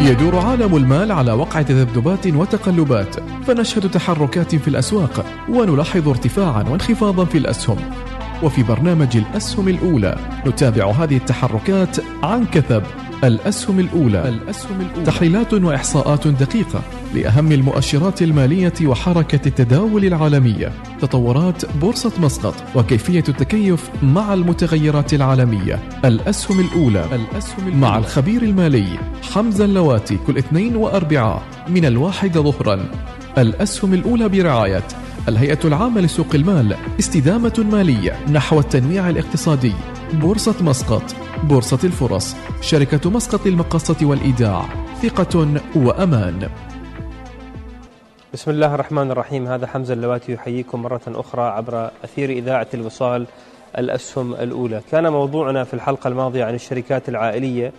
يدور عالم المال على وقع تذبذبات وتقلبات فنشهد تحركات في الأسواق ونلاحظ ارتفاعا وانخفاضا في الأسهم. وفي برنامج الأسهم الأولى نتابع هذه التحركات عن كثب. الأسهم الأولى. الأسهم الأولى تحليلات وإحصاءات دقيقة لأهم المؤشرات المالية وحركة التداول العالمية. تطورات بورصة مسقط وكيفية التكيف مع المتغيرات العالمية. الأسهم الأولى. الأسهم الأولى مع الخبير المالي حمزة اللواتي كل اثنين وأربعاء من الواحدة ظهرا. الأسهم الأولى برعاية الهيئة العامة لسوق المال استدامة مالية نحو التنويع الاقتصادي. بورصة مسقط بورصة الفرص. شركة مسقط للمقاصة والإيداع. ثقة وأمان. بسم الله الرحمن الرحيم. هذا حمزة اللواتي يحييكم مرة أخرى عبر أثير إذاعة الوصال الأسهم الأولى. كان موضوعنا في الحلقة الماضية عن الشركات العائلية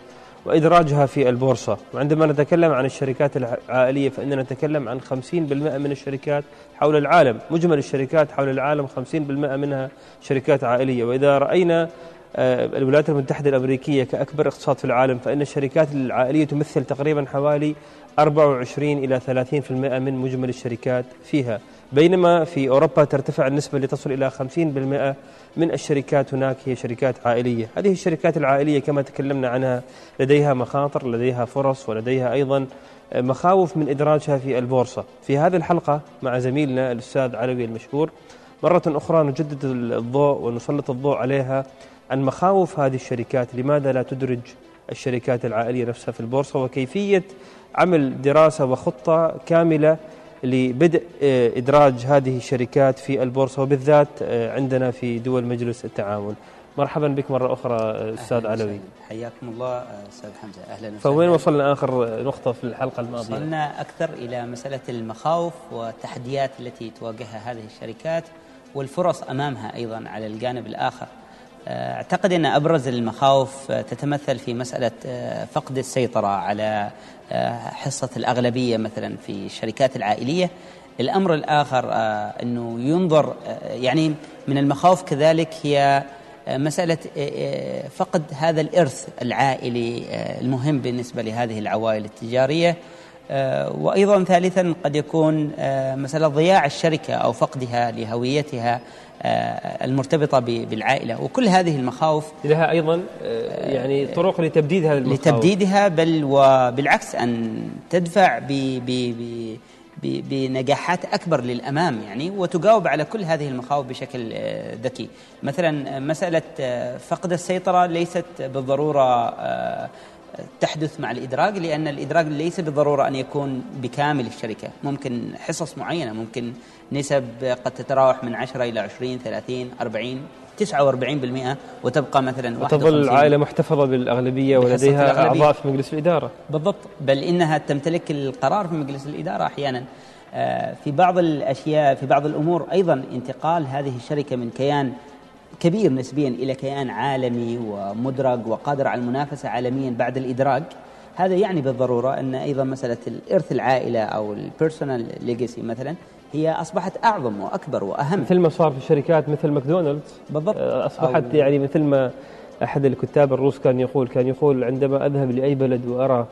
وإدراجها في البورصة. وعندما نتكلم عن الشركات العائلية فإننا نتكلم عن 50% من الشركات حول العالم. مجمل الشركات حول العالم 50% منها شركات عائلية. وإذا رأينا الولايات المتحدة الأمريكية كأكبر اقتصاد في العالم فإن الشركات العائلية تمثل تقريبا حوالي 24 إلى 30% من مجمل الشركات فيها. بينما في أوروبا ترتفع النسبة لتصل إلى 50% من الشركات هناك هي شركات عائلية. هذه الشركات العائلية كما تكلمنا عنها لديها مخاطر لديها فرص ولديها أيضا مخاوف من إدراجها في البورصة. في هذه الحلقة مع زميلنا الأستاذ علوي المشهور مرة أخرى نجدد الضوء ونسلط الضوء عليها عن مخاوف هذه الشركات لماذا لا تدرج الشركات العائلية نفسها في البورصة وكيفية عمل دراسة وخطة كاملة لبدء آه، إدراج هذه الشركات في البورصة وبالذات آه، عندنا في دول مجلس التعاون. مرحبا بك مرة أخرى آه، أستاذ علوي. حياكم الله أستاذ حمزة. أهلا وسهلا. فوين وصلنا آخر نقطة في الحلقة الماضية؟ وصلنا أكثر إلى مسألة المخاوف والتحديات التي تواجهها هذه الشركات والفرص أمامها أيضا على الجانب الآخر. أعتقد أن أبرز المخاوف تتمثل في مسألة فقد السيطرة على حصة الأغلبية مثلا في الشركات العائلية. الأمر الآخر أنه ينظر يعني من المخاوف كذلك هي مسألة فقد هذا الإرث العائلي المهم بالنسبة لهذه العوائل التجارية. وأيضا ثالثا قد يكون مسألة ضياع الشركة أو فقدها لهويتها. آه، المرتبطة بالعائلة. وكل هذه المخاوف لها أيضا آه، يعني طرق لتبديد هذه المخاوف لتبديدها بل وبالعكس أن تدفع ب ب ب بنجاحات أكبر للأمام يعني وتجاوب على كل هذه المخاوف بشكل آه، ذكي. مثلا مسألة فقد السيطرة ليست بالضرورة تحدث مع الإدراج لأن الإدراج ليس بالضرورة أن يكون بكامل الشركة. ممكن حصص معينة ممكن نسب قد تتراوح من 10 إلى 20 30 40 49% وتبقى مثلا وتظل العائلة محتفظة بالأغلبية ولديها أعضاء في مجلس الإدارة. بالضبط. بل إنها تمتلك القرار في مجلس الإدارة أحيانا. آه، في بعض الأشياء في بعض الأمور أيضا انتقال هذه الشركة من كيان كبير نسبيا إلى كيان عالمي ومدرج وقادر على المنافسة عالميا بعد الادراج هذا يعني بالضرورة أن أيضا مسألة الإرث العائلة أو ال personal legacy مثلا هي أصبحت أعظم وأكبر وأهم. مثل ما صار في شركات مثل ماكدونالدز بالضبط. آه، أصبحت يعني مثل ما أحد الكتاب الروس كان يقول كان يقول عندما أذهب لأي بلد وأرى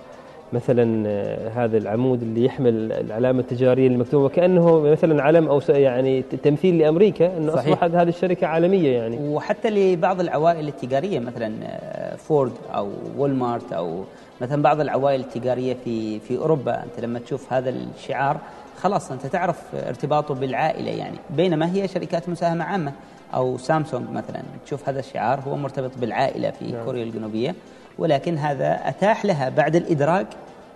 مثلا آه، هذا العمود اللي يحمل العلامة التجارية المكتوبة وكأنه مثلا علم أو يعني تمثيل لأمريكا إنه صحيح. اصبحت هذه الشركة عالمية يعني. وحتى لبعض العوائل التجارية مثلا آه، فورد أو وولمارت أو مثلا بعض العوائل التجارية في في أوروبا. أنت لما تشوف هذا الشعار خلاص أنت تعرف ارتباطه بالعائلة يعني. بينما هي شركات مساهمة عامة أو سامسونج مثلا. تشوف هذا الشعار هو مرتبط بالعائلة في نعم. كوريا الجنوبية. ولكن هذا أتاح لها بعد الإدراك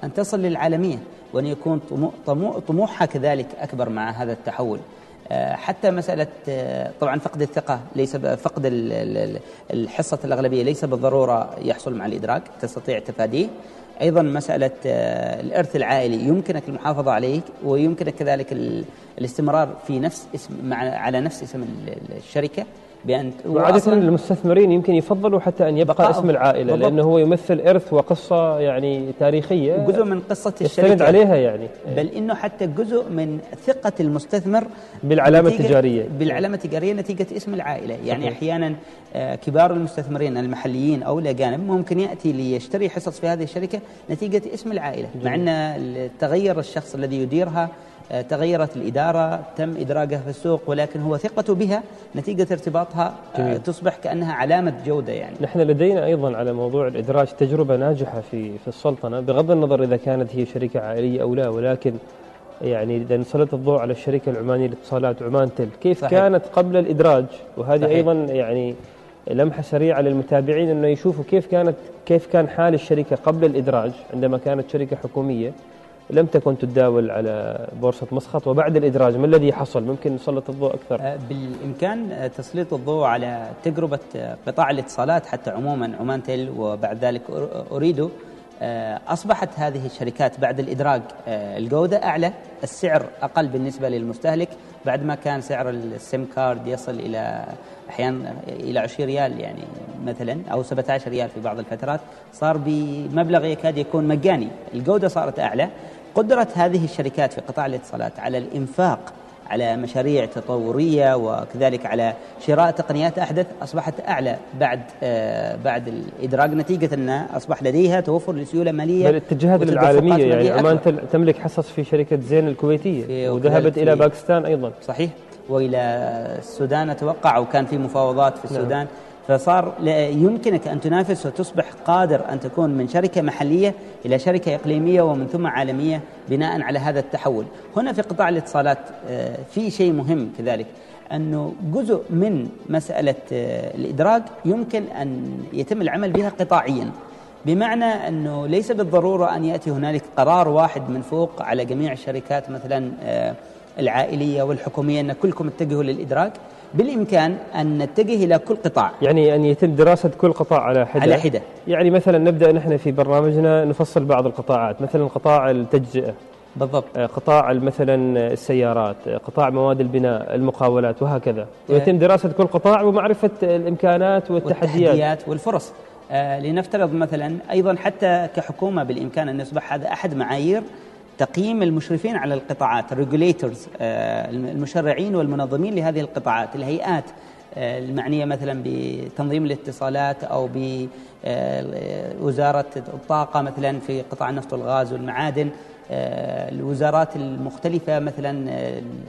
أن تصل للعالمية وأن يكون طموحها كذلك أكبر مع هذا التحول. آه، حتى مسألة آه، طبعا فقد الثقة ليس فقد الحصة الأغلبية ليس بالضرورة يحصل مع الإدراك تستطيع تفاديه أيضا مسألة آه، الإرث العائلي يمكنك المحافظة عليه ويمكنك كذلك الاستمرار في نفس اسم على نفس اسم الشركة. بأن وعادة المستثمرين يمكن يفضلوا حتى أن يبقى اسم العائلة بالضبط. لأنه هو يمثل إرث وقصة يعني تاريخية جزء من قصة الشركة عليها يعني بل إنه حتى جزء من ثقة المستثمر بالعلامة التجارية بالعلامة التجارية نتيجة اسم العائلة يعني صحيح. أحيانا آه، كبار المستثمرين المحليين أو الأجانب ممكن يأتي ليشتري حصص في هذه الشركة نتيجة اسم العائلة. مع أن تغير الشخص الذي يديرها تغيرت الإدارة تم إدراجها في السوق ولكن هو ثقته بها نتيجة ارتباطها آه، جميل. تصبح كأنها علامة جودة يعني نحن لدينا أيضا على موضوع الإدراج تجربة ناجحة في في السلطنة بغض النظر إذا كانت هي شركة عائلية أو لا ولكن يعني إذا نسلط الضوء على الشركة العمانية للاتصالات عمان تل كيف صحيح. كانت قبل الإدراج وهذه صحيح. أيضا يعني لمحة سريعة للمتابعين أنه يشوفوا كيف كانت كيف كان حال الشركة قبل الإدراج عندما كانت شركة حكومية لم تكن تداول على بورصة مسقط وبعد الإدراج ما الذي حصل؟ ممكن نسلط الضوء أكثر. آه، بالإمكان تسليط الضوء على تجربة قطاع الاتصالات حتى عموما عمان تيل وبعد ذلك أوريدو أصبحت هذه الشركات بعد الإدراج الجودة أعلى السعر أقل بالنسبة للمستهلك بعد ما كان سعر ال SIM card يصل إلى أحيانا إلى 20 ريال يعني مثلا أو 17 ريال في بعض الفترات صار بمبلغ يكاد يكون مجاني. الجودة صارت أعلى. قدرت هذه الشركات في قطاع الاتصالات على الإنفاق على مشاريع تطورية وكذلك على شراء تقنيات أحدث أصبحت أعلى بعد آه بعد الإدراج نتيجة أن أصبح لديها توفر لسيولة مالية بل الاتجاهات العالمية يعني عمان تملك حصص في شركة زين الكويتية وذهبت إلى باكستان أيضا. صحيح. وإلى السودان أتوقع وكان في مفاوضات في السودان. نعم. فصار يمكنك أن تنافس وتصبح قادر أن تكون من شركة محلية إلى شركة إقليمية ومن ثم عالمية بناء على هذا التحول. هنا في قطاع الاتصالات آه، في شيء مهم كذلك أنه جزء من مسألة آه، الإدراج يمكن أن يتم العمل بها قطاعيا. بمعنى أنه ليس بالضرورة أن يأتي هنالك قرار واحد من فوق على جميع الشركات مثلا آه، العائلية والحكومية أن كلكم اتجهوا للإدراج بالإمكان أن نتجه إلى كل قطاع. يعني أن يتم دراسة كل قطاع على حدة. على حدة. يعني مثلا نبدأ نحن في برنامجنا نفصل بعض القطاعات مثلا قطاع التجزئة. بالضبط. آه، قطاع مثلا السيارات آه، قطاع مواد البناء المقاولات وهكذا. ويتم دراسة كل قطاع ومعرفة الإمكانات والتحديات والتحديات. والفرص. آه لنفترض مثلا أيضا حتى كحكومة بالإمكان أن يصبح هذا أحد معايير تقييم المشرفين على القطاعات آه، المشرعين والمنظمين لهذه القطاعات الهيئات آه، المعنية مثلا بتنظيم الاتصالات أو بوزاره آه، الطاقة مثلا في قطاع النفط والغاز والمعادن الوزارات المختلفة مثلا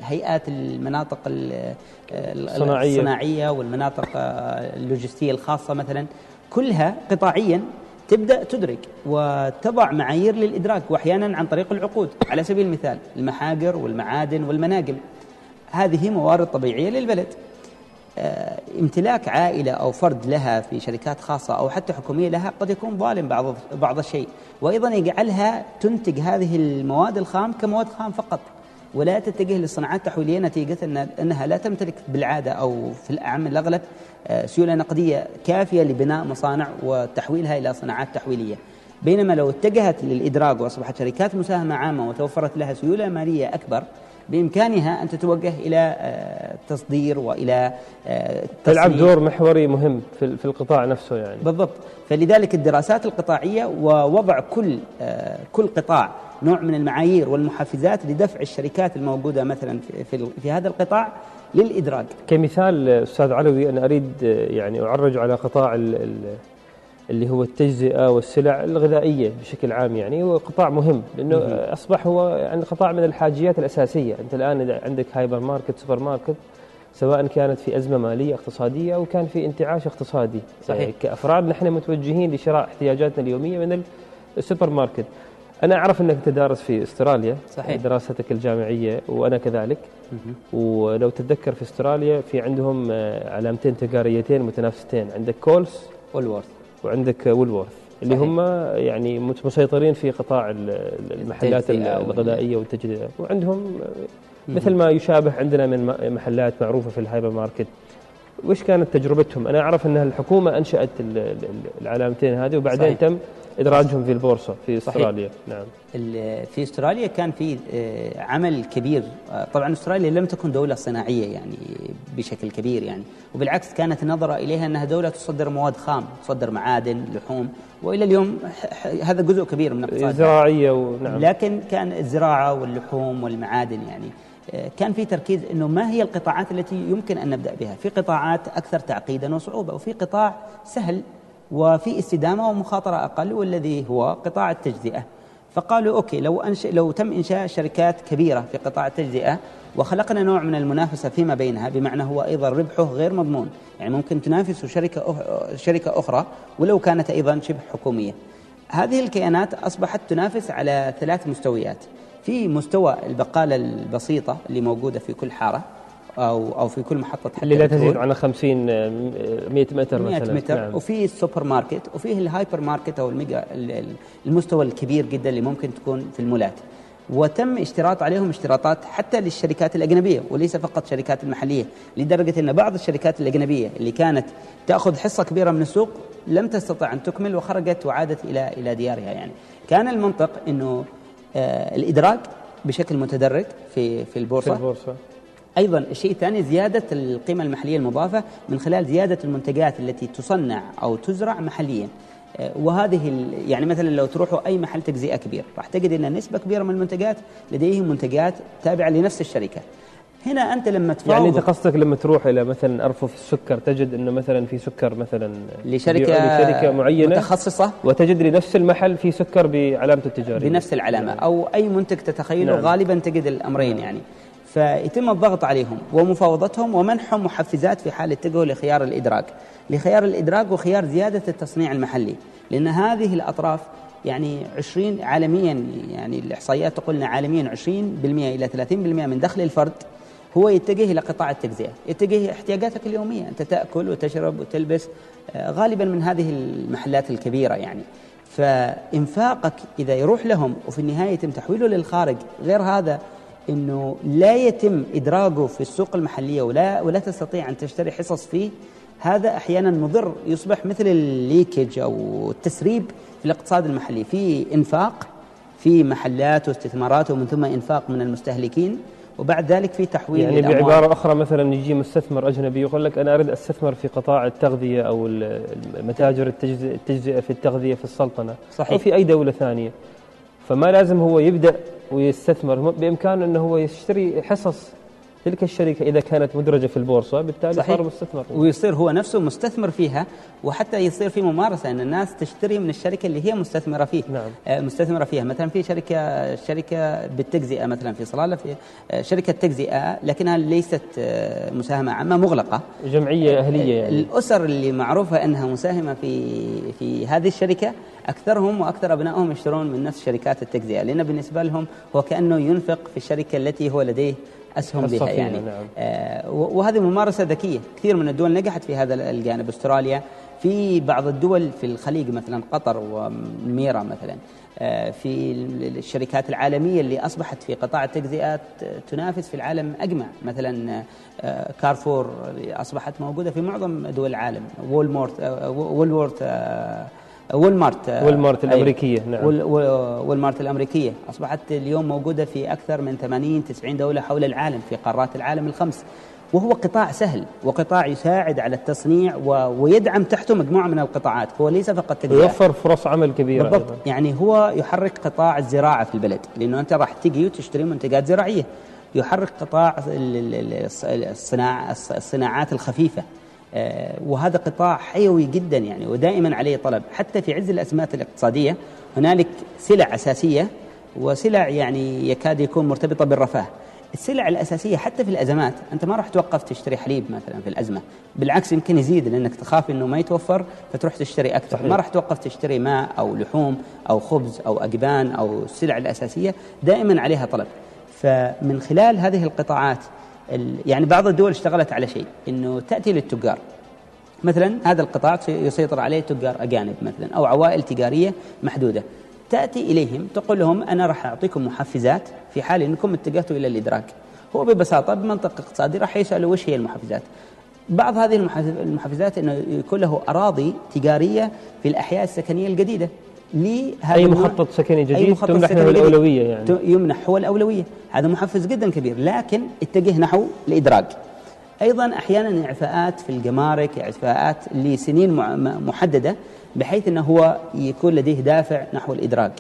هيئات المناطق الصناعية, الصناعية والمناطق اللوجستية الخاصة مثلا كلها قطاعيا تبدأ تدرك وتضع معايير للإدراك وأحيانا عن طريق العقود. على سبيل المثال المحاجر والمعادن والمناجم هذه موارد طبيعية للبلد. آه، امتلاك عائلة أو فرد لها في شركات خاصة أو حتى حكومية لها قد يكون ظالم بعض بعض الشيء. وأيضا يجعلها تنتج هذه المواد الخام كمواد خام فقط. ولا تتجه للصناعات التحويلية نتيجة أنها لا تمتلك بالعادة أو في الأعم الأغلب آه، سيولة نقدية كافية لبناء مصانع وتحويلها إلى صناعات تحويلية. بينما لو اتجهت للإدراج وأصبحت شركات مساهمة عامة وتوفرت لها سيولة مالية أكبر بإمكانها أن تتوجه إلى آه، وإلى آه، تلعب دور محوري مهم في القطاع نفسه يعني. بالضبط. فلذلك الدراسات القطاعية ووضع كل كل قطاع نوع من المعايير والمحفزات لدفع الشركات الموجودة مثلا في, في هذا القطاع للإدراج كمثال أستاذ علوي أنا أريد يعني أعرج على قطاع اللي هو التجزئة والسلع الغذائية بشكل عام يعني هو قطاع مهم لأنه أصبح هو يعني قطاع من الحاجيات الأساسية. أنت الآن عندك هايبر ماركت سوبر ماركت سواء كانت في أزمة مالية اقتصادية أو كان في انتعاش اقتصادي. صحيح. يعني كأفراد نحن متوجهين لشراء احتياجاتنا اليومية من السوبر ماركت. أنا أعرف أنك تدارس في أستراليا صحيح. دراستك الجامعية وأنا كذلك. ولو تتذكر في أستراليا في عندهم آه، علامتين تجاريتين متنافستين. عندك Coles و Woolworths. وعندك Woolworths اللي هم يعني مسيطرين في قطاع المحلات الغذائية والتجزئة. وعندهم مثل ما يشابه عندنا من محلات معروفة في الهايبر ماركت وش كانت تجربتهم؟ أنا أعرف ان الحكومة أنشأت العلامتين هذه وبعدين صحيح. تم إدراجهم في البورصة في أستراليا صحيح. نعم في أستراليا كان في آه، عمل كبير آه، طبعا أستراليا لم تكن دولة صناعية يعني بشكل كبير يعني وبالعكس كانت النظرة إليها أنها دولة تصدر مواد خام تصدر معادن لحوم وإلى اليوم هذا جزء كبير من اقتصادها زراعية ونعم لكن كان الزراعة واللحوم والمعادن يعني كان في تركيز إنه ما هي القطاعات التي يمكن أن نبدأ بها، في قطاعات أكثر تعقيدا وصعوبة وفي قطاع سهل وفي استدامة ومخاطرة أقل والذي هو قطاع التجزئة. فقالوا أوكي لو أنش... لو تم إنشاء شركات كبيرة في قطاع التجزئة وخلقنا نوع من المنافسة فيما بينها بمعنى هو أيضا ربحه غير مضمون، يعني ممكن تنافس شركة. شركة أخرى ولو كانت أيضا شبه حكومية. هذه الكيانات أصبحت تنافس على ثلاث مستويات. في مستوى البقالة البسيطة اللي موجودة في كل حارة أو أو في كل محطة اللي لا تزيد عن 50 100 متر 100 مثلا متر نعم. وفي السوبر ماركت وفيه الهايبر ماركت أو ال mega المستوى الكبير جدا اللي ممكن تكون في المولات وتم اشتراط عليهم اشتراطات حتى للشركات الأجنبية وليس فقط الشركات المحلية لدرجة أن بعض الشركات الأجنبية اللي كانت تأخذ حصة كبيرة من السوق لم تستطع أن تكمل وخرجت وعادت إلى إلى ديارها يعني. كان المنطق إنه آه الادراج بشكل متدرج في في البورصة, في البورصة. أيضا الشيء الثاني زيادة القيمة المحلية المضافة من خلال زيادة المنتجات التي تصنع أو تزرع محليا. آه، وهذه يعني مثلا لو تروحوا أي محل تجزئة كبير راح تجد إن نسبة كبيرة من المنتجات لديهم منتجات تابعة لنفس الشركة. هنا أنت لما تفاوض. يعني أنت قصدك لما تروح إلى مثلا أرفف السكر تجد إنه مثلا في سكر مثلا لشركة لشركة معينة متخصصة. وتجد لنفس المحل في سكر بعلامته التجارية. بنفس العلامة. أو أي منتج تتخيله نعم. غالبا تجد الأمرين نعم. يعني. فيتم الضغط عليهم ومفاوضتهم ومنحهم محفزات في حال اتجهوا لخيار الإدراك. لخيار الإدراك وخيار زيادة التصنيع المحلي. لأن هذه الأطراف يعني 20 عالميا يعني الإحصائيات تقول عالميا 20% إلى 30% من دخل الفرد هو يتجه إلى قطاع التجزئة يتجه احتياجاتك اليومية أنت تأكل وتشرب وتلبس آه، غالبا من هذه المحلات الكبيرة يعني. فإنفاقك إذا يروح لهم وفي النهاية يتم تحويله للخارج غير هذا إنه لا يتم ادراجه في السوق المحلية ولا ولا تستطيع أن تشتري حصص فيه هذا أحيانا مضر يصبح مثل الليكج أو التسريب في الاقتصاد المحلي. في إنفاق في محلات واستثمارات ومن ثم إنفاق من المستهلكين وبعد ذلك في تحويل يعني الأموال. بعبارة أخرى مثلا يجي مستثمر أجنبي يقول لك أنا أريد أستثمر في قطاع التغذية أو المتاجر التجزئة في التغذية في السلطنة صحيح. أو في أي دولة ثانية فما لازم هو يبدأ ويستثمر بإمكانه إنه هو يشتري حصص تلك الشركة إذا كانت مدرجة في في بالتالي صحيح. صار مستثمر ويصير هو نفسه مستثمر فيها وحتى يصير في ممارسة أن الناس تشتري من الشركة اللي هي مستثمرة فيه نعم. آه مستثمرة فيها مثلا في شركة شركة بالتجزئة مثلا في صلالة في آه شركة تجزئة لكنها ليست آه مساهمة عامة مغلقة جمعية أهلية يعني. الأسر اللي معروفة أنها مساهمة في في هذه الشركة أكثرهم وأكثر أبنائهم يشترون من نفس شركات التجزئة لأن بالنسبة لهم هو كأنه ينفق في الشركة التي هو لديه أسهم بها يعني. نعم. آه وهذه ممارسة ذكية. كثير من الدول نجحت في هذا الجانب. أستراليا في بعض الدول في الخليج مثلا قطر والميرا مثلا. آه في الشركات العالمية اللي أصبحت في قطاع التجزئة تنافس في العالم أجمع. مثلا آه كارفور أصبحت موجودة في معظم دول العالم. وولمارت آه، وولورث والمارت والمارت الأمريكية نعم. والمارت الأمريكية. أصبحت اليوم موجودة في أكثر من 80 90 دولة حول العالم في قارات العالم الخمس. وهو قطاع سهل وقطاع يساعد على التصنيع و... ويدعم تحته مجموعة من القطاعات. هو ليس فقط تجارة. يوفر فرص عمل كبيرة بالضبط. أيضا. يعني هو يحرك قطاع الزراعة في البلد لأنه أنت راح تجي وتشتري منتجات زراعية. يحرك قطاع الصناع الصناعات الخفيفة. آه، وهذا قطاع حيوي جدا يعني ودائما عليه طلب. حتى في عز الأزمات الاقتصادية هنالك سلع أساسية وسلع يعني يكاد يكون مرتبطة بالرفاه. السلع الأساسية حتى في الأزمات أنت ما راح توقف تشتري حليب مثلا في الأزمة. بالعكس يمكن يزيد لأنك تخاف أنه ما يتوفر فتروح تشتري أكثر. صحيح. ما راح توقف تشتري ماء أو لحوم أو خبز أو أجبان أو السلع الأساسية دائما عليها طلب. فمن خلال هذه القطاعات يعني بعض الدول اشتغلت على شيء إنه تأتي للتجار. مثلا هذا القطاع يسيطر عليه تجار أجانب مثلا أو عوائل تجارية محدودة. تأتي إليهم تقول لهم أنا راح أعطيكم محفزات في حال إنكم اتجهتوا إلى الإدراك. هو ببساطة بمنطق اقتصادي راح يسألوا وش هي المحفزات. بعض هذه المحفزات إنه يكون له أراضي تجارية في الأحياء السكنية الجديدة. لهذا أي مخطط سكني جديد؟ أي مخطط تمنح له الأولوية يعني. يمنح هو الأولوية. هذا محفز جدا كبير. لكن اتجه نحو الادراج أيضا أحيانا اعفاءات في الجمارك اعفاءات لسنين محددة بحيث إنه هو يكون لديه دافع نحو الادراج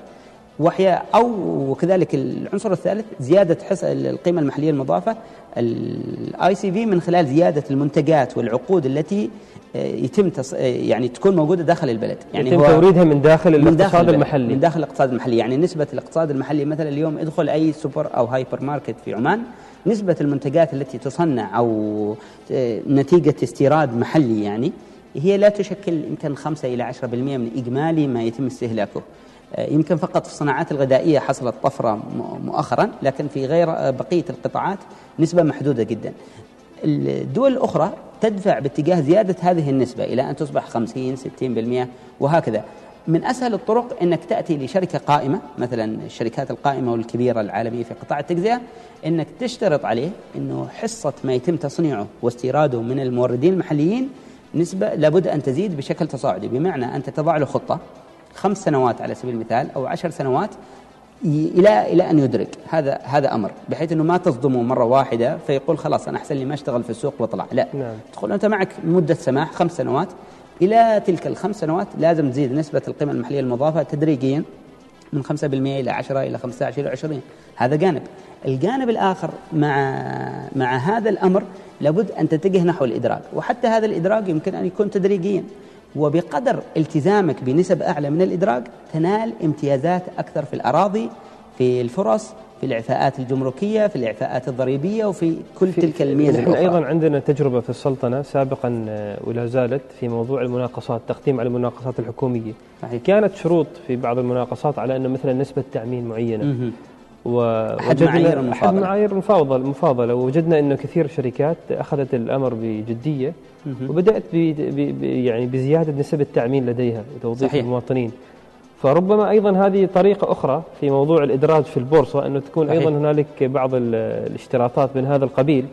وهي أو كذلك العنصر الثالث زيادة حصة القيمة المحلية المضافة ال ICV من خلال زيادة المنتجات والعقود التي يتم تص... آه، يعني تكون موجودة داخل البلد. يعني يتم توريدها من داخل من الاقتصاد داخل المحلي. من داخل الاقتصاد المحلي. يعني نسبة الاقتصاد المحلي مثلا اليوم ادخل أي سوبر أو هايبر ماركت في عمان نسبة المنتجات التي تصنع أو آه، نتيجة استيراد محلي يعني هي لا تشكل يمكن 5 إلى 10% من إجمالي ما يتم استهلاكه. يمكن فقط في الصناعات الغذائية حصلت طفرة مؤخرا لكن في غير بقية القطاعات نسبة محدودة جدا. الدول الأخرى تدفع باتجاه زيادة هذه النسبة إلى أن تصبح 50 60% وهكذا. من أسهل الطرق أنك تأتي لشركة قائمة مثلا الشركات القائمة والكبيرة العالمية في قطاع التجزئة أنك تشترط عليه أنه حصة ما يتم تصنيعه واستيراده من الموردين المحليين نسبة لابد أن تزيد بشكل تصاعدي. بمعنى أنت تضع له خطة خمس سنوات على سبيل المثال أو عشر سنوات إلى إلى أن يدرك. هذا هذا أمر. بحيث إنه ما تصدمه مرة واحدة فيقول خلاص أنا أحسن لي ما أشتغل في السوق وأطلع. لا. نعم. تقول أنت معك مدة سماح خمس سنوات. إلى تلك الخمس سنوات لازم تزيد نسبة القيمة المحلية المضافة تدريجيا من 5% إلى 10 إلى 15 إلى 20 هذا جانب. الجانب الآخر مع مع هذا الأمر لابد أن تتجه نحو الادراج وحتى هذا الادراج يمكن أن يكون تدريجيا. وبقدر التزامك بنسب أعلى من الإدراج تنال امتيازات أكثر في الأراضي في الفرص في الإعفاءات الجمركية في الإعفاءات الضريبية وفي كل في تلك الميزة نحن أيضا عندنا تجربة في السلطنة سابقا آه، ولا زالت في موضوع المناقصات تقديم على المناقصات الحكومية. صحيح. كانت شروط في بعض المناقصات على أن مثلا نسبة تأمين معينة. المفاضلة. أحد معايير المفاضلة المفاضلة. ووجدنا أنه كثير شركات أخذت الأمر بجدية وبدأت بي يعني بزيادة نسب التأمين لديها وتوظيف صحيح. المواطنين. فربما أيضا هذه طريقة أخرى في موضوع الإدراج في البورصة أنه تكون صحيح. أيضا هنالك بعض الاشتراطات من هذا القبيل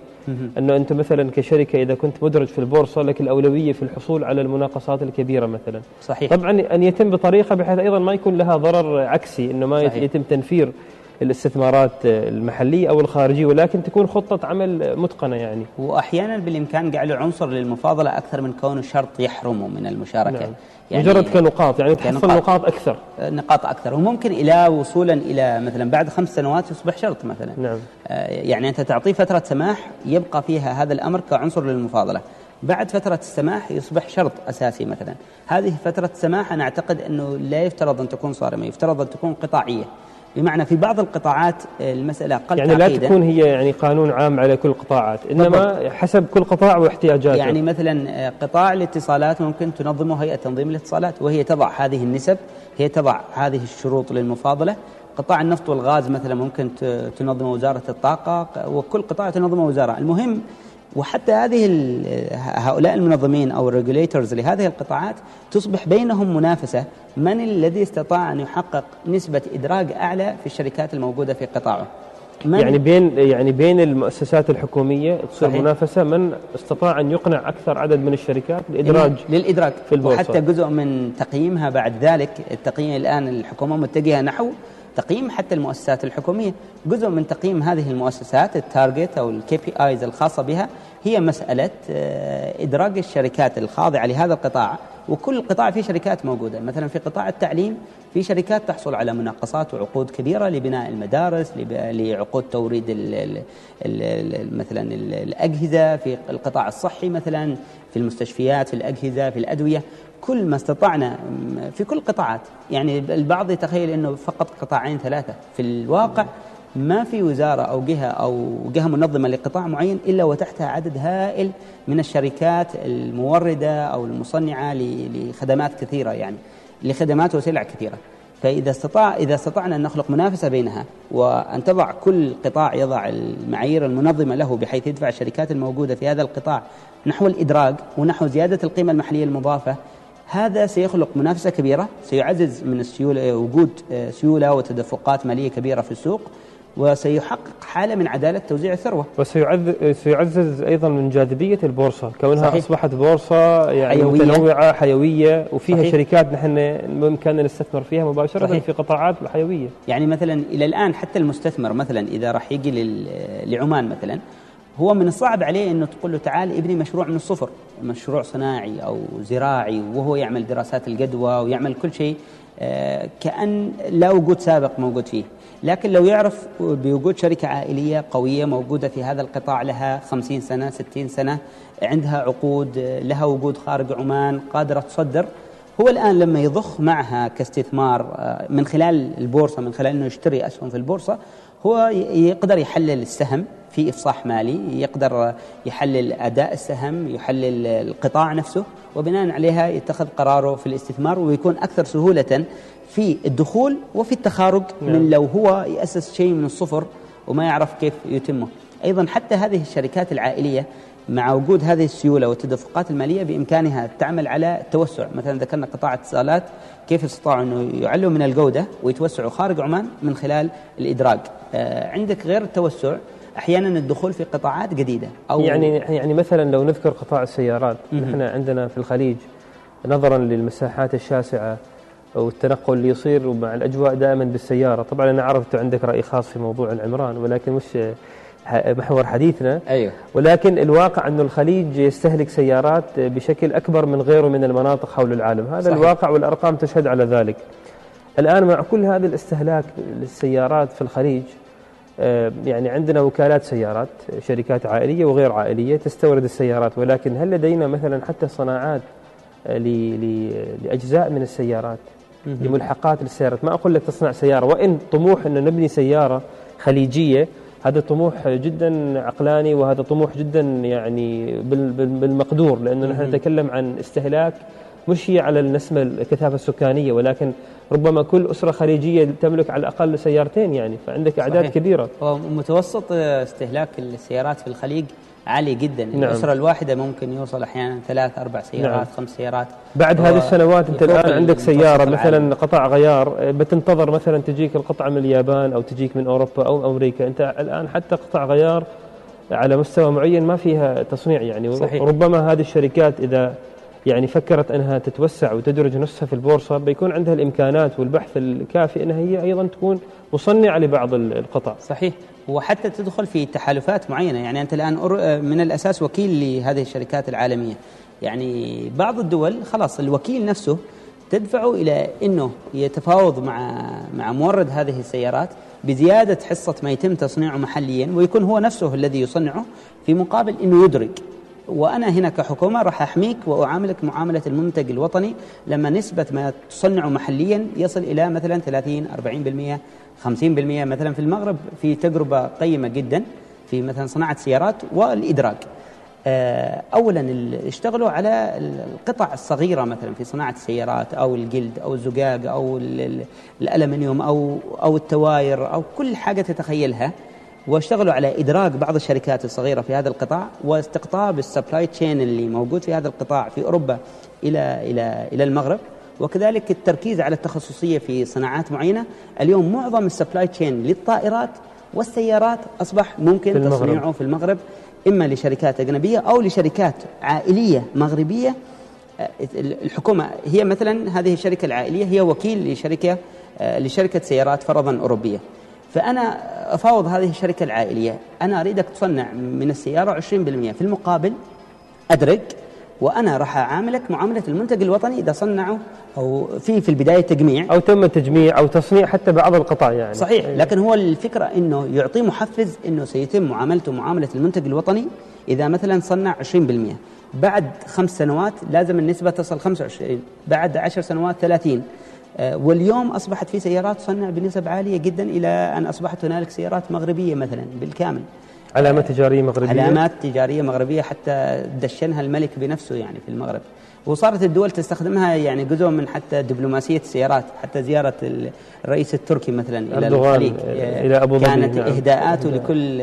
أنه أنت مثلا كشركة إذا كنت مدرج في البورصة لك الأولوية في الحصول على المناقصات الكبيرة مثلا. صحيح. طبعا أن يتم بطريقة بحيث أيضا ما يكون لها ضرر عكسي أنه ما صحيح. يتم تنفير الاستثمارات المحلية أو الخارجية ولكن تكون خطة عمل متقنة يعني. وأحيانا بالإمكان جعله عنصر للمفاضلة أكثر من كونه شرط يحرمه من المشاركة. نعم. يعني مجرد كنقاط يعني تحصل نقاط أكثر. نقاط أكثر. وممكن إلى وصولا إلى مثلا بعد خمس سنوات يصبح شرط مثلا. نعم. آه، يعني أنت تعطيه فترة سماح يبقى فيها هذا الأمر كعنصر للمفاضلة. بعد فترة السماح يصبح شرط أساسي مثلا. هذه فترة السماح أنا أعتقد أنه لا يفترض أن تكون صارمة يفترض أن تكون قطاعية. بمعنى في بعض القطاعات المسألة قد يعني لا تكون هي يعني قانون عام على كل القطاعات إنما بالضبط. حسب كل قطاع واحتياجاته. يعني مثلا قطاع الاتصالات ممكن تنظمه هيئة تنظيم الاتصالات وهي تضع هذه النسب هي تضع هذه الشروط للمفاضلة. قطاع النفط والغاز مثلا ممكن تنظمه وزارة الطاقة وكل قطاع تنظمه وزارة. المهم وحتى هذه هؤلاء المنظمين أو الريجوليتورز لهذه القطاعات تصبح بينهم منافسة من الذي استطاع أن يحقق نسبة إدراج أعلى في الشركات الموجودة في قطاعه. يعني بين يعني بين المؤسسات الحكومية تصير صحيح. منافسة من استطاع أن يقنع أكثر عدد من الشركات للادراج للادراج في البورصة. وحتى جزء من تقييمها بعد ذلك التقييم الآن الحكومة متجهة نحو تقييم حتى المؤسسات الحكومية. جزء من تقييم هذه المؤسسات ال target أو ال KPIs الخاصة بها هي مسألة آه، ادراج الشركات الخاضعة لهذا القطاع. وكل قطاع فيه شركات موجودة. مثلا في قطاع التعليم في شركات تحصل على مناقصات وعقود كبيرة لبناء المدارس لعقود توريد ال ال مثلا الأجهزة في القطاع الصحي مثلا في المستشفيات في الأجهزة في الأدوية. كل ما استطعنا في كل القطاعات يعني البعض يتخيل إنه فقط قطاعين ثلاثة. في الواقع ما في وزارة أو جهة أو جهة منظمة لقطاع معين إلا وتحتها عدد هائل من الشركات الموردة أو المصنعة لخدمات كثيرة يعني لخدمات وسلع كثيرة. فإذا استطاع إذا استطعنا أن نخلق منافسة بينها وأن تضع كل قطاع يضع المعايير المنظمة له بحيث يدفع الشركات الموجودة في هذا القطاع نحو الإدراج ونحو زيادة القيمة المحلية المضافة هذا سيخلق منافسة كبيرة سيعزز من السيولة وجود آه، سيولة وتدفقات مالية كبيرة في السوق. وسيحقق حالة من عدالة توزيع الثروة وسيعزز أيضا من جاذبية البورصة كونها صحيح. أصبحت بورصة يعني حيوية. متنوعة حيوية وفيها صحيح. شركات نحن بإمكاننا نستثمر فيها مباشرة صحيح. في قطاعات حيوية يعني مثلا إلى الآن حتى المستثمر مثلا إذا راح يجي لعمان مثلا هو من الصعب عليه إنه تقول له تعال ابني مشروع من الصفر مشروع صناعي أو زراعي وهو يعمل دراسات الجدوى ويعمل كل شيء آه، كأن لا وجود سابق موجود فيه. لكن لو يعرف بوجود شركة عائلية قوية موجودة في هذا القطاع لها خمسين سنة ستين سنة عندها عقود لها وجود خارج عمان قادرة تصدر هو الآن لما يضخ معها كاستثمار آه، من خلال البورصة من خلال أنه يشتري أسهم في البورصة هو يقدر يحلل السهم في إفصاح مالي يقدر يحلل أداء السهم يحلل القطاع نفسه وبناء عليها يتخذ قراره في الاستثمار ويكون أكثر سهولة في الدخول وفي التخارج نعم. من لو هو يأسس شيء من الصفر وما يعرف كيف يتمه أيضا حتى هذه الشركات العائلية مع وجود هذه السيولة والتدفقات المالية بإمكانها تعمل على التوسع مثلا ذكرنا قطاع اتصالات كيف استطاعوا أنه يعلوا من الجودة ويتوسعوا خارج عمان من خلال الإدراج. آه عندك غير التوسع أحيانا الدخول في قطاعات جديدة أو يعني يعني مثلا لو نذكر قطاع السيارات نحن عندنا في الخليج نظرا للمساحات الشاسعة والتنقل اللي يصير ومع الأجواء دائما بالسيارة. طبعا أنا عرفت عندك رأي خاص في موضوع العمران ولكن مش محور حديثنا. أيوه. ولكن الواقع أن الخليج يستهلك سيارات بشكل أكبر من غيره من المناطق حول العالم. هذا صحيح. الواقع والأرقام تشهد على ذلك. الآن مع كل هذا الاستهلاك للسيارات في الخليج آه، يعني عندنا وكالات سيارات شركات عائلية وغير عائلية تستورد السيارات. ولكن هل لدينا مثلا حتى صناعات آه، لأجزاء من السيارات لملحقات للسيارات؟ ما أقول لك تصنع سيارة. وإن طموح أن نبني سيارة خليجية هذا طموح جدا عقلاني وهذا طموح جدا يعني بالمقدور لأنه نحن نتكلم عن استهلاك مش هي على النسمة الكثافة السكانية ولكن ربما كل أسرة خليجية تملك على الأقل سيارتين يعني فعندك أعداد صحيح. كبيرة ومتوسط استهلاك السيارات في الخليج عالي جدا نعم. الأسرة الواحدة ممكن يوصل أحيانا ثلاث أربع سيارات نعم. خمس سيارات بعد هذه السنوات أنت الآن عندك سيارة مثلا قطع غيار بتنتظر مثلا تجيك القطعة من اليابان أو تجيك من أوروبا أو أمريكا أنت الآن حتى قطع غيار على مستوى معين ما فيها تصنيع يعني صحيح. ربما هذه الشركات إذا يعني فكرت أنها تتوسع وتدرج نفسها في البورصة بيكون عندها الإمكانات والبحث الكافي أنها هي أيضا تكون مصنعة لبعض القطع صحيح. وحتى تدخل في تحالفات معينة. يعني أنت الآن من الأساس وكيل لهذه الشركات العالمية. يعني بعض الدول خلاص الوكيل نفسه تدفعه إلى أنه يتفاوض مع مع مورد هذه السيارات بزيادة حصة ما يتم تصنيعه محليا ويكون هو نفسه الذي يصنعه في مقابل أنه يدرك وأنا هنا كحكومة راح أحميك وأعاملك معاملة المنتج الوطني لما نسبة ما تصنعه محليا يصل إلى مثلا 30 40% 50% مثلا في المغرب في تجربة قيمة جدا في مثلا صناعة سيارات والإدراج آه، اولا اشتغلوا على القطع الصغيرة مثلا في صناعة السيارات أو الجلد أو الزجاج أو الألمنيوم أو أو التواير أو كل حاجة تتخيلها. واشتغلوا على ادراج بعض الشركات الصغيرة في هذا القطاع واستقطاب ال supply chain اللي موجود في هذا القطاع في أوروبا إلى إلى إلى المغرب. وكذلك التركيز على التخصصية في صناعات معينة. اليوم معظم ال supply chain للطائرات والسيارات أصبح ممكن في تصنيعه في المغرب إما لشركات أجنبية أو لشركات عائلية مغربية. الحكومة هي مثلا هذه الشركة العائلية هي وكيل لشركه لشركة سيارات فرضا أوروبية. فأنا أفاوض هذه الشركة العائلية. أنا أريدك تصنع من السيارة 20% في المقابل أدرج وأنا راح أعاملك معاملة المنتج الوطني إذا صنعوا أو في في البداية تجميع. أو تم تجميع أو تصنيع حتى بعض القطع يعني. صحيح لكن هو الفكرة أنه يعطي محفز أنه سيتم معاملته معاملة المنتج الوطني إذا مثلا صنع 20% بعد خمس سنوات لازم النسبة تصل 25 بعد عشر سنوات 30 آه، واليوم أصبحت في سيارات تصنع بنسب عالية جدا إلى أن أصبحت هنالك سيارات مغربية مثلا بالكامل. علامات تجارية مغربية؟ علامات تجارية مغربية حتى دشنها الملك بنفسه يعني في المغرب. وصارت الدول تستخدمها يعني جزء من حتى دبلوماسية السيارات حتى زيارة الرئيس التركي مثلا إلى الخليج. آه، إلى أبو كانت نعم. إهداءاته. لكل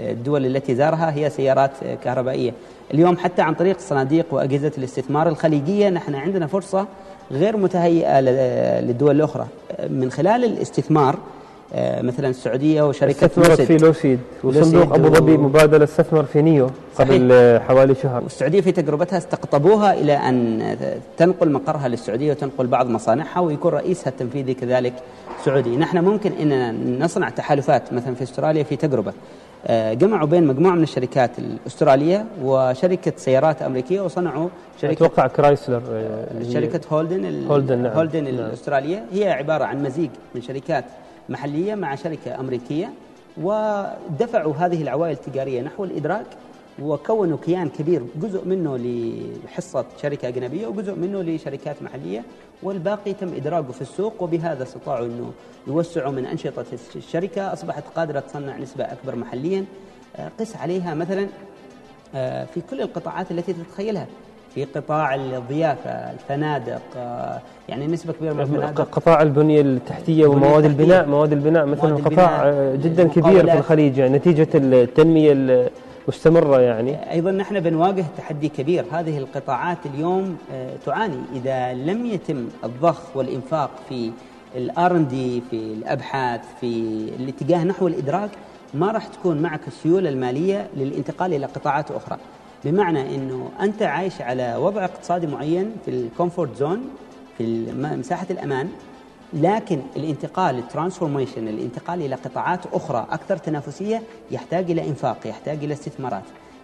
الدول التي زارها هي سيارات كهربائية. اليوم حتى عن طريق الصناديق وأجهزة الاستثمار الخليجية نحن عندنا فرصة غير متهيئة للدول الأخرى. من خلال الاستثمار آه، مثلا السعودية وشركة استثمرت في لوسيد وصندوق أبو ظبي مبادله استثمر في نيو قبل صحيح. حوالي شهر. والسعودية في تجربتها استقطبوها إلى أن تنقل مقرها للسعودية وتنقل بعض مصانعها ويكون رئيسها التنفيذي كذلك سعودي. نحن ممكن إننا نصنع تحالفات مثلا في أستراليا في تجربة. آه، جمعوا بين مجموعة من الشركات الأسترالية وشركة سيارات أمريكية وصنعوا شركة أتوقع كرايسلر شركة هولدن هولدن نعم. هولدن نعم. الأسترالية هي عبارة عن مزيج من شركات محلية مع شركة أمريكية ودفعوا هذه العوائل التجارية نحو الإدراج وكونوا كيان كبير جزء منه لحصة شركة أجنبية وجزء منه لشركات محلية والباقي تم إدراجه في السوق وبهذا استطاعوا أنه يوسعوا من أنشطة الشركة أصبحت قادرة تصنع نسبة أكبر محليا. آه، قس عليها مثلا آه، في كل القطاعات التي تتخيلها. في قطاع الضيافة الفنادق آه، يعني نسبة كبيرة من الفنادق. قطاع البنية التحتية ومواد البناء مواد البناء مثلا قطاع جدا كبير في الخليج يعني نتيجة التنمية المستمرة يعني. أيضا نحن بنواجه تحدي كبير. هذه القطاعات اليوم آه، تعاني. إذا لم يتم الضخ والإنفاق في ال R&D في الأبحاث في الاتجاه نحو الإدراج ما راح تكون معك السيولة المالية للانتقال إلى قطاعات أخرى. بمعنى إنه أنت عايش على وضع اقتصادي معين في ال comfort zone في مساحة الأمان. لكن الانتقال ال transformation الانتقال إلى قطاعات أخرى أكثر تنافسية يحتاج إلى إنفاق يحتاج إلى استثمارات.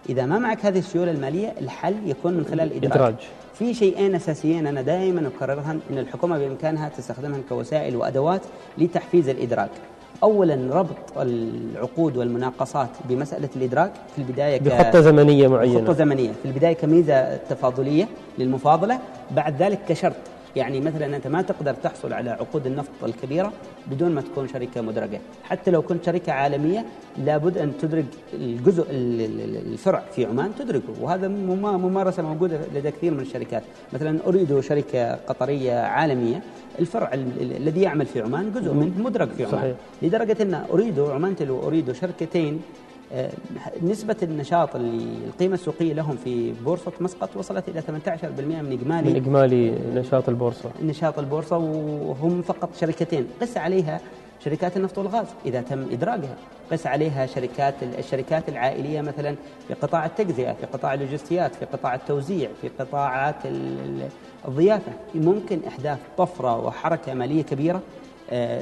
إذا ما معك هذه السيولة المالية الحل يكون من خلال الادراج إدراج. في شيئين أساسيين أنا دائما اكررها ان الحكومة بإمكانها تستخدمهم كوسائل وأدوات لتحفيز الادراك اولا ربط العقود والمناقصات بمسألة الادراك في البداية بخطة زمنية معينة. خطه زمنية. في البداية كميزة تفاضلية للمفاضلة بعد ذلك كشرط يعني مثلا أنت ما تقدر تحصل على عقود النفط الكبيرة بدون ما تكون شركة مدرجة، حتى لو كنت شركة عالمية لابد أن تدرج الجزء الفرع في عمان تدرجه، وهذا ممارسة موجودة لدى كثير من الشركات، مثلا أريد شركة قطرية عالمية الفرع الذي يعمل في عمان جزء منه مدرج في عمان. صحيح. لدرجة أن أريد عمان تلو اريد شركتين نسبة النشاط اللي القيمة السوقية لهم في بورصة مسقط وصلت إلى 18% من إجمالي من إجمالي نشاط البورصة. نشاط البورصة وهم فقط شركتين قس عليها شركات النفط والغاز إذا تم إدراجها. قس عليها شركات الشركات العائلية مثلا في قطاع التجزئة في قطاع اللوجستيات في قطاع التوزيع في قطاعات الضيافة. ممكن إحداث طفرة وحركة مالية كبيرة آه،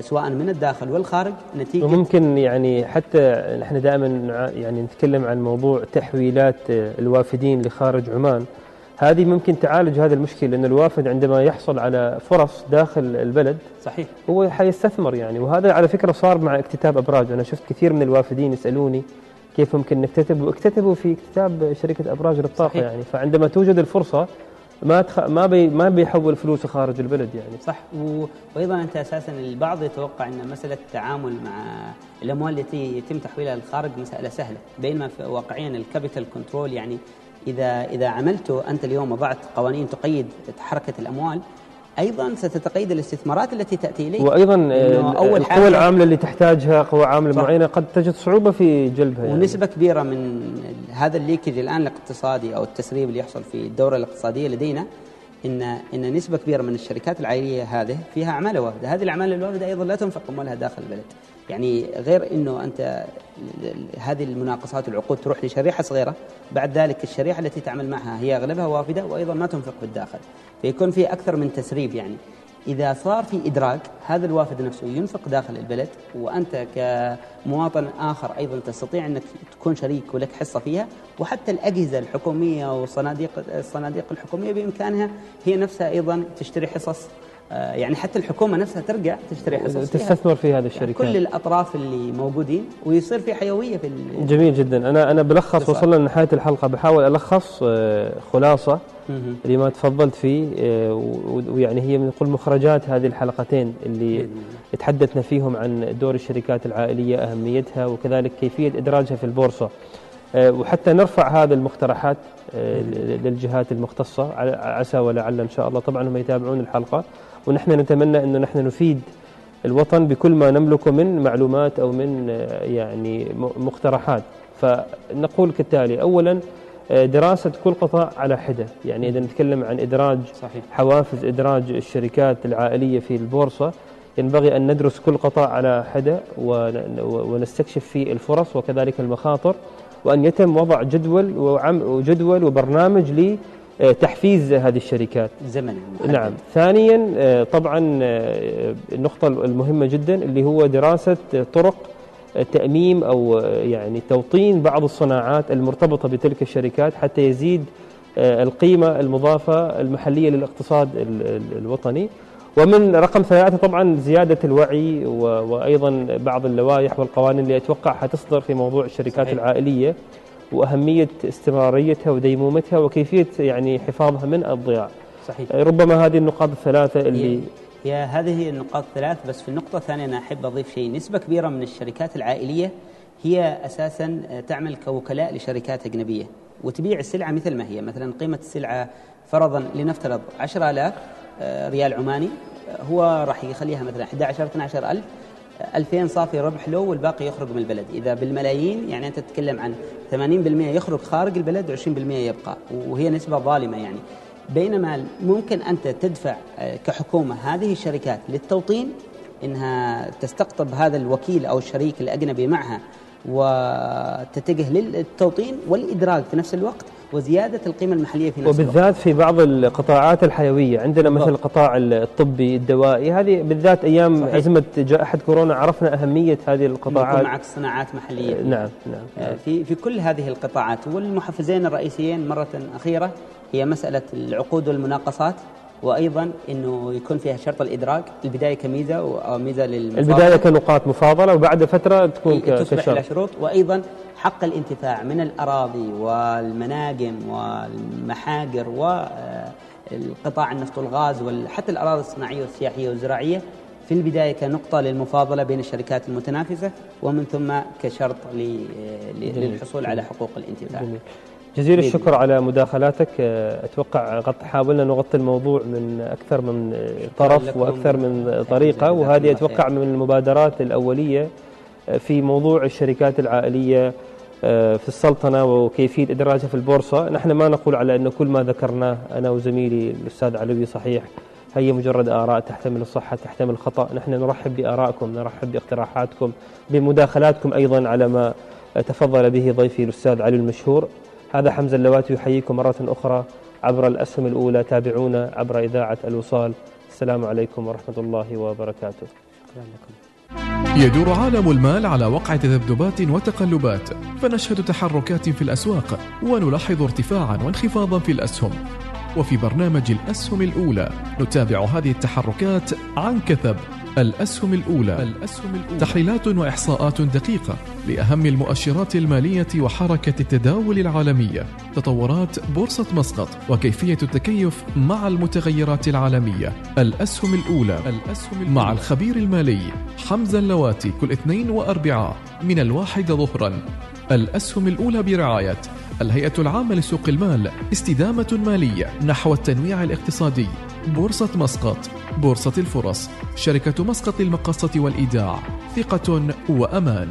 سواء من الداخل والخارج نتيجة وممكن يعني حتى نحن دائما يعني نتكلم عن موضوع تحويلات الوافدين لخارج عمان. هذه ممكن تعالج هذا المشكلة لأن الوافد عندما يحصل على فرص داخل البلد صحيح. هو حيستثمر يعني. وهذا على فكرة صار مع اكتتاب أبراج. أنا شفت كثير من الوافدين يسألوني كيف ممكن نكتتب واكتتبوا في اكتتاب شركة أبراج للطاقة صحيح. يعني. فعندما توجد الفرصة ما تخ... ما بي... ما بيحول فلوسه خارج البلد يعني. صح. و... وأيضا أنت أساسا البعض يتوقع أن مسألة التعامل مع الأموال التي يتم تحويلها للخارج مسألة سهلة بينما واقعيا ال capital control يعني إذا إذا عملت أنت اليوم وضعت قوانين تقيد حركة الأموال أيضا ستتقيد الاستثمارات التي تأتي إليك وأيضا أول القوى العاملة اللي تحتاجها قوى عاملة. معينة قد تجد صعوبة في جلبها يعني. ونسبة كبيرة من هذا الليكج الآن الاقتصادي أو التسريب اللي يحصل في الدورة الاقتصادية لدينا ان إن نسبة كبيرة من الشركات العائلية هذه فيها اعمال وافده، هذه الأعمال الوافده أيضا لا تنفق اموالها داخل البلد. يعني غير إنه أنت هذه المناقصات والعقود تروح لشريحة صغيرة، بعد ذلك الشريحة التي تعمل معها هي أغلبها وافدة وأيضا ما تنفق في الداخل. فيكون في أكثر من تسريب يعني إذا صار في إدراك هذا الوافد نفسه ينفق داخل البلد وأنت كمواطن آخر أيضا تستطيع أنك تكون شريك ولك حصة فيها وحتى الأجهزة الحكومية والصناديق الصناديق الحكومية بإمكانها هي نفسها أيضا تشتري حصص يعني حتى الحكومة نفسها ترجع تشتري حصص. تستثمر في هذه الشركات. يعني كل الأطراف اللي موجودين ويصير في حيوية في جميل جدا. أنا أنا بلخص وصلنا لنهاية الحلقة. بحاول ألخص آه، خلاصة لما تفضلت فيه آه، ويعني هي نقول مخرجات هذه الحلقتين اللي تحدثنا فيهم عن دور الشركات العائلية أهميتها وكذلك كيفية إدراجها في البورصة. وحتى نرفع هذه المقترحات للجهات المختصة عسى ولعل إن شاء الله. طبعا هم يتابعون الحلقة. ونحن نتمنى أنه نحن نفيد الوطن بكل ما نملكه من معلومات أو من يعني مقترحات فنقول كالتالي أولا دراسة كل قطاع على حدة يعني إذا نتكلم عن إدراج صحيح. حوافز إدراج الشركات العائلية في البورصة ينبغي أن ندرس كل قطاع على حدة ونستكشف فيه الفرص وكذلك المخاطر وأن يتم وضع جدول وجدول وبرنامج لتحفيز هذه الشركات. زمن. نعم. ثانيا آه، طبعا آه، النقطة المهمة جدا اللي هو دراسة طرق تأميم أو يعني توطين بعض الصناعات المرتبطة بتلك الشركات حتى يزيد آه، القيمة المضافة المحلية للاقتصاد الوطني. ومن رقم ثلاثة طبعا زيادة الوعي وأيضا بعض اللوائح والقوانين اللي أتوقع حتصدر في موضوع الشركات صحيح. العائلية. وأهمية استمراريتها وديمومتها وكيفية يعني حفاظها من الضياع. صحيح. ربما هذه النقاط الثلاثة اللي هي هذه النقاط الثلاث بس في النقطة الثانية أنا أحب أضيف شيء. نسبة كبيرة من الشركات العائلية هي أساسا تعمل كوكلاء لشركات أجنبية وتبيع السلعة مثل ما هي. مثلا قيمة السلعة فرضا لنفترض 10000 آه، ريال عماني هو راح يخليها مثلا 11 12000 2000 صافي ربح له والباقي يخرج من البلد. إذا بالملايين يعني أنت تتكلم عن 80% يخرج خارج البلد و20% يبقى. وهي نسبة ظالمة يعني. بينما ممكن أنت تدفع آه، كحكومة هذه الشركات للتوطين إنها تستقطب هذا الوكيل أو الشريك الأجنبي معها وتتجه للتوطين والإدراج في نفس الوقت. وزيادة القيمة المحلية في نفس وبالذات الوقت. في بعض القطاعات الحيوية عندنا بالضبط. مثل القطاع الطبي الدوائي هذه بالذات أيام صحيح. أزمة جائحة كورونا عرفنا أهمية هذه القطاعات معك صناعات محلية نعم نعم, نعم. في في كل هذه القطاعات والمحفزين الرئيسيين مرة أخيرة هي مسألة العقود والمناقصات وأيضا إنه يكون فيها شرط الإدراك. البداية كميزة أو ميزة للمفاضلة. البداية كنقاط مفاضلة وبعد فترة تكون كشرط. إلى شروط. وأيضا حق الانتفاع من الأراضي والمناجم والمحاجر والقطاع النفط والغاز وحتى الأراضي الصناعية والسياحية والزراعية في البداية كنقطة للمفاضلة بين الشركات المتنافسة ومن ثم كشرط للحصول على حقوق الانتفاع. جميل. جزيل الشكر على مداخلاتك. أتوقع قد حاولنا نغطي الموضوع من أكثر من طرف وأكثر من طريقة وهذه أتوقع من المبادرات الأولية في موضوع الشركات العائلية في السلطنة وكيفية إدراجها في البورصة. نحن ما نقول على أن كل ما ذكرناه أنا وزميلي الأستاذ علوي صحيح هي مجرد آراء تحتمل الصحة تحتمل الخطأ. نحن نرحب بآرائكم نرحب باقتراحاتكم بمداخلاتكم أيضا على ما تفضل به ضيفي الأستاذ علي المشهور. هذا حمزة اللواتي يحييكم مرة أخرى عبر الأسهم الأولى. تابعونا عبر إذاعة الوصال. السلام عليكم ورحمة الله وبركاته. شكرا لكم. يدور عالم المال على وقع تذبذبات وتقلبات فنشهد تحركات في الأسواق ونلاحظ ارتفاعا وانخفاضا في الأسهم. وفي برنامج الأسهم الأولى. نتابع هذه التحركات عن كثب. الأسهم الأولى. الأسهم الأولى. تحليلات وإحصاءات دقيقة لأهم المؤشرات المالية وحركة التداول العالمية. تطورات بورصة مسقط وكيفية التكيف مع المتغيرات العالمية. الأسهم الأولى. الأسهم الأولى. مع الخبير المالي حمزة اللواتي كل اثنين وأربعاء من الواحدة ظهرا. الأسهم الأولى برعاية الهيئة العامة لسوق المال استدامة مالية نحو التنويع الاقتصادي. بورصة مسقط بورصة الفرص شركة مسقط للمقاصة والإيداع ثقة وأمان.